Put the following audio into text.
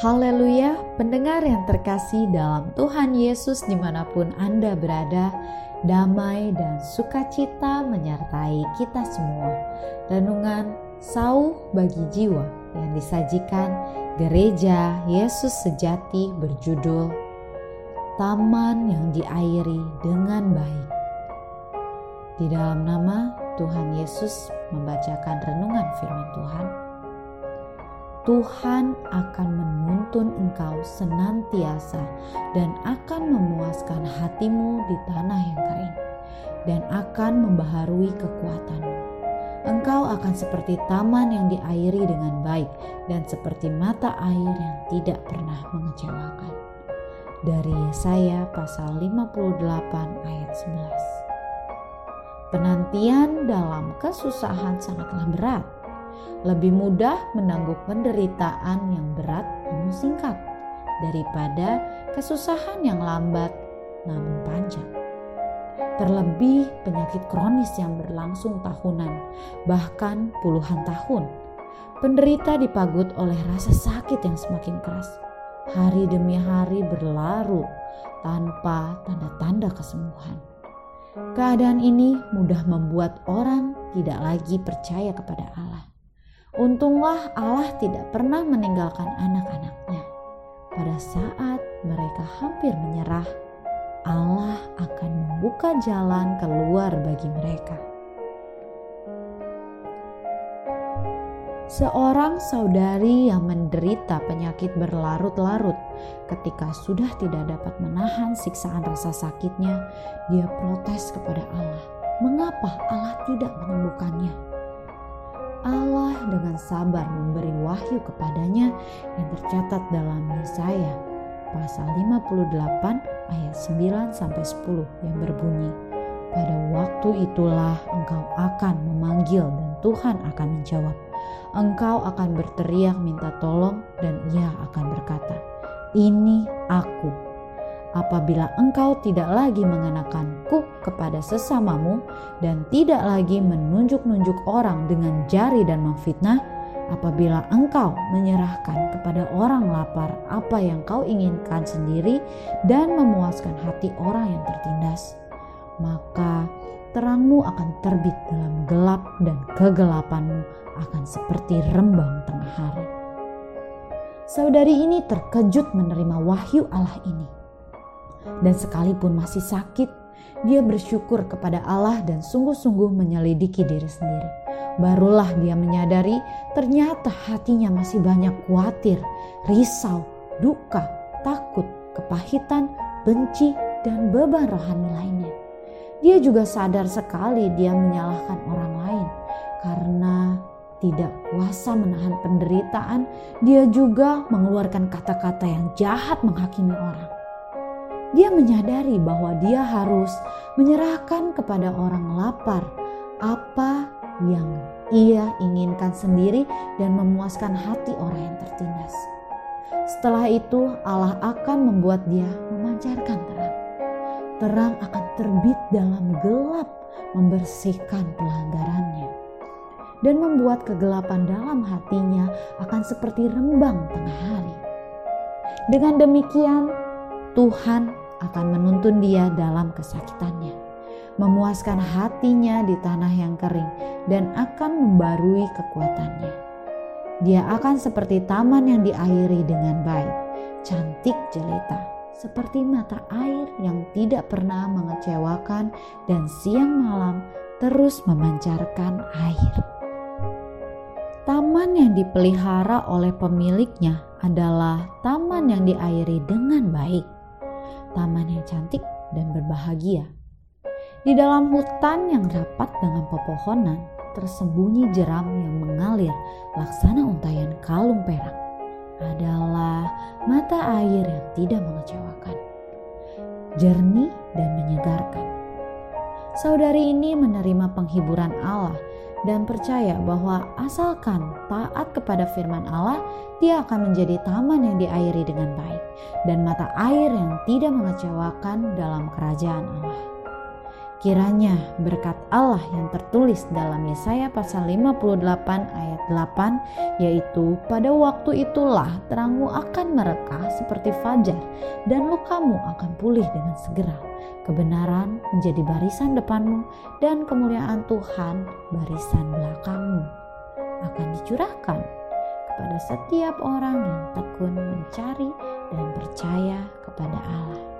Haleluya, pendengar yang terkasih dalam Tuhan Yesus di mana pun Anda berada, damai dan sukacita menyertai kita semua. Renungan sauh bagi jiwa yang disajikan Gereja Yesus Sejati berjudul Taman yang diairi dengan baik. Di dalam nama Tuhan Yesus membacakan renungan firman Tuhan. Tuhan akan menuntun engkau senantiasa dan akan memuaskan hatimu di tanah yang kering dan akan membaharui kekuatanmu. Engkau akan seperti taman yang diairi dengan baik dan seperti mata air yang tidak pernah mengecewakan. Dari Yesaya pasal 58 ayat 11. Penantian dalam kesusahan sangatlah berat lebih mudah menangguh penderitaan yang berat namun singkat daripada kesusahan yang lambat namun panjang. Terlebih penyakit kronis yang berlangsung tahunan, bahkan puluhan tahun. Penderita dipagut oleh rasa sakit yang semakin keras. Hari demi hari berlaru tanpa tanda-tanda kesembuhan. Keadaan ini mudah membuat orang tidak lagi percaya kepada Allah Untunglah Allah tidak pernah meninggalkan anak-anaknya. Pada saat mereka hampir menyerah, Allah akan membuka jalan keluar bagi mereka. Seorang saudari yang menderita penyakit berlarut-larut, ketika sudah tidak dapat menahan siksaan rasa sakitnya, dia protes kepada Allah. Mengapa Allah tidak menyembuhkannya? Allah dengan sabar memberi wahyu kepadanya yang tercatat dalam Yesaya pasal 58 ayat 9 sampai 10 yang berbunyi pada waktu itulah engkau akan memanggil dan Tuhan akan menjawab. Engkau akan berteriak minta tolong dan ia akan berkata ini aku apabila engkau tidak lagi mengenakanku kepada sesamamu dan tidak lagi menunjuk-nunjuk orang dengan jari dan memfitnah, apabila engkau menyerahkan kepada orang lapar apa yang kau inginkan sendiri dan memuaskan hati orang yang tertindas, maka terangmu akan terbit dalam gelap dan kegelapanmu akan seperti rembang tengah hari. Saudari ini terkejut menerima wahyu Allah ini dan sekalipun masih sakit, dia bersyukur kepada Allah dan sungguh-sungguh menyelidiki diri sendiri. Barulah dia menyadari ternyata hatinya masih banyak khawatir, risau, duka, takut, kepahitan, benci, dan beban rohani lainnya. Dia juga sadar sekali dia menyalahkan orang lain karena tidak kuasa menahan penderitaan, dia juga mengeluarkan kata-kata yang jahat menghakimi orang dia menyadari bahwa dia harus menyerahkan kepada orang lapar apa yang ia inginkan sendiri dan memuaskan hati orang yang tertindas. Setelah itu, Allah akan membuat dia memancarkan terang. Terang akan terbit dalam gelap, membersihkan pelanggarannya, dan membuat kegelapan dalam hatinya akan seperti rembang tengah hari. Dengan demikian, Tuhan akan menuntun dia dalam kesakitannya, memuaskan hatinya di tanah yang kering, dan akan membarui kekuatannya. Dia akan seperti taman yang diairi dengan baik, cantik jelita, seperti mata air yang tidak pernah mengecewakan dan siang malam terus memancarkan air. Taman yang dipelihara oleh pemiliknya adalah taman yang diairi dengan baik taman yang cantik dan berbahagia. Di dalam hutan yang rapat dengan pepohonan, tersembunyi jeram yang mengalir laksana untayan kalung perak. Adalah mata air yang tidak mengecewakan, jernih dan menyegarkan. Saudari ini menerima penghiburan Allah dan percaya bahwa asalkan taat kepada firman Allah, dia akan menjadi taman yang diairi dengan baik dan mata air yang tidak mengecewakan dalam kerajaan Allah. Kiranya berkat Allah yang tertulis dalam Yesaya pasal 58 ayat 8 yaitu pada waktu itulah terangmu akan merekah seperti fajar dan lukamu akan pulih dengan segera. Kebenaran menjadi barisan depanmu dan kemuliaan Tuhan barisan belakangmu akan dicurahkan kepada setiap orang yang tekun mencari dan percaya kepada Allah.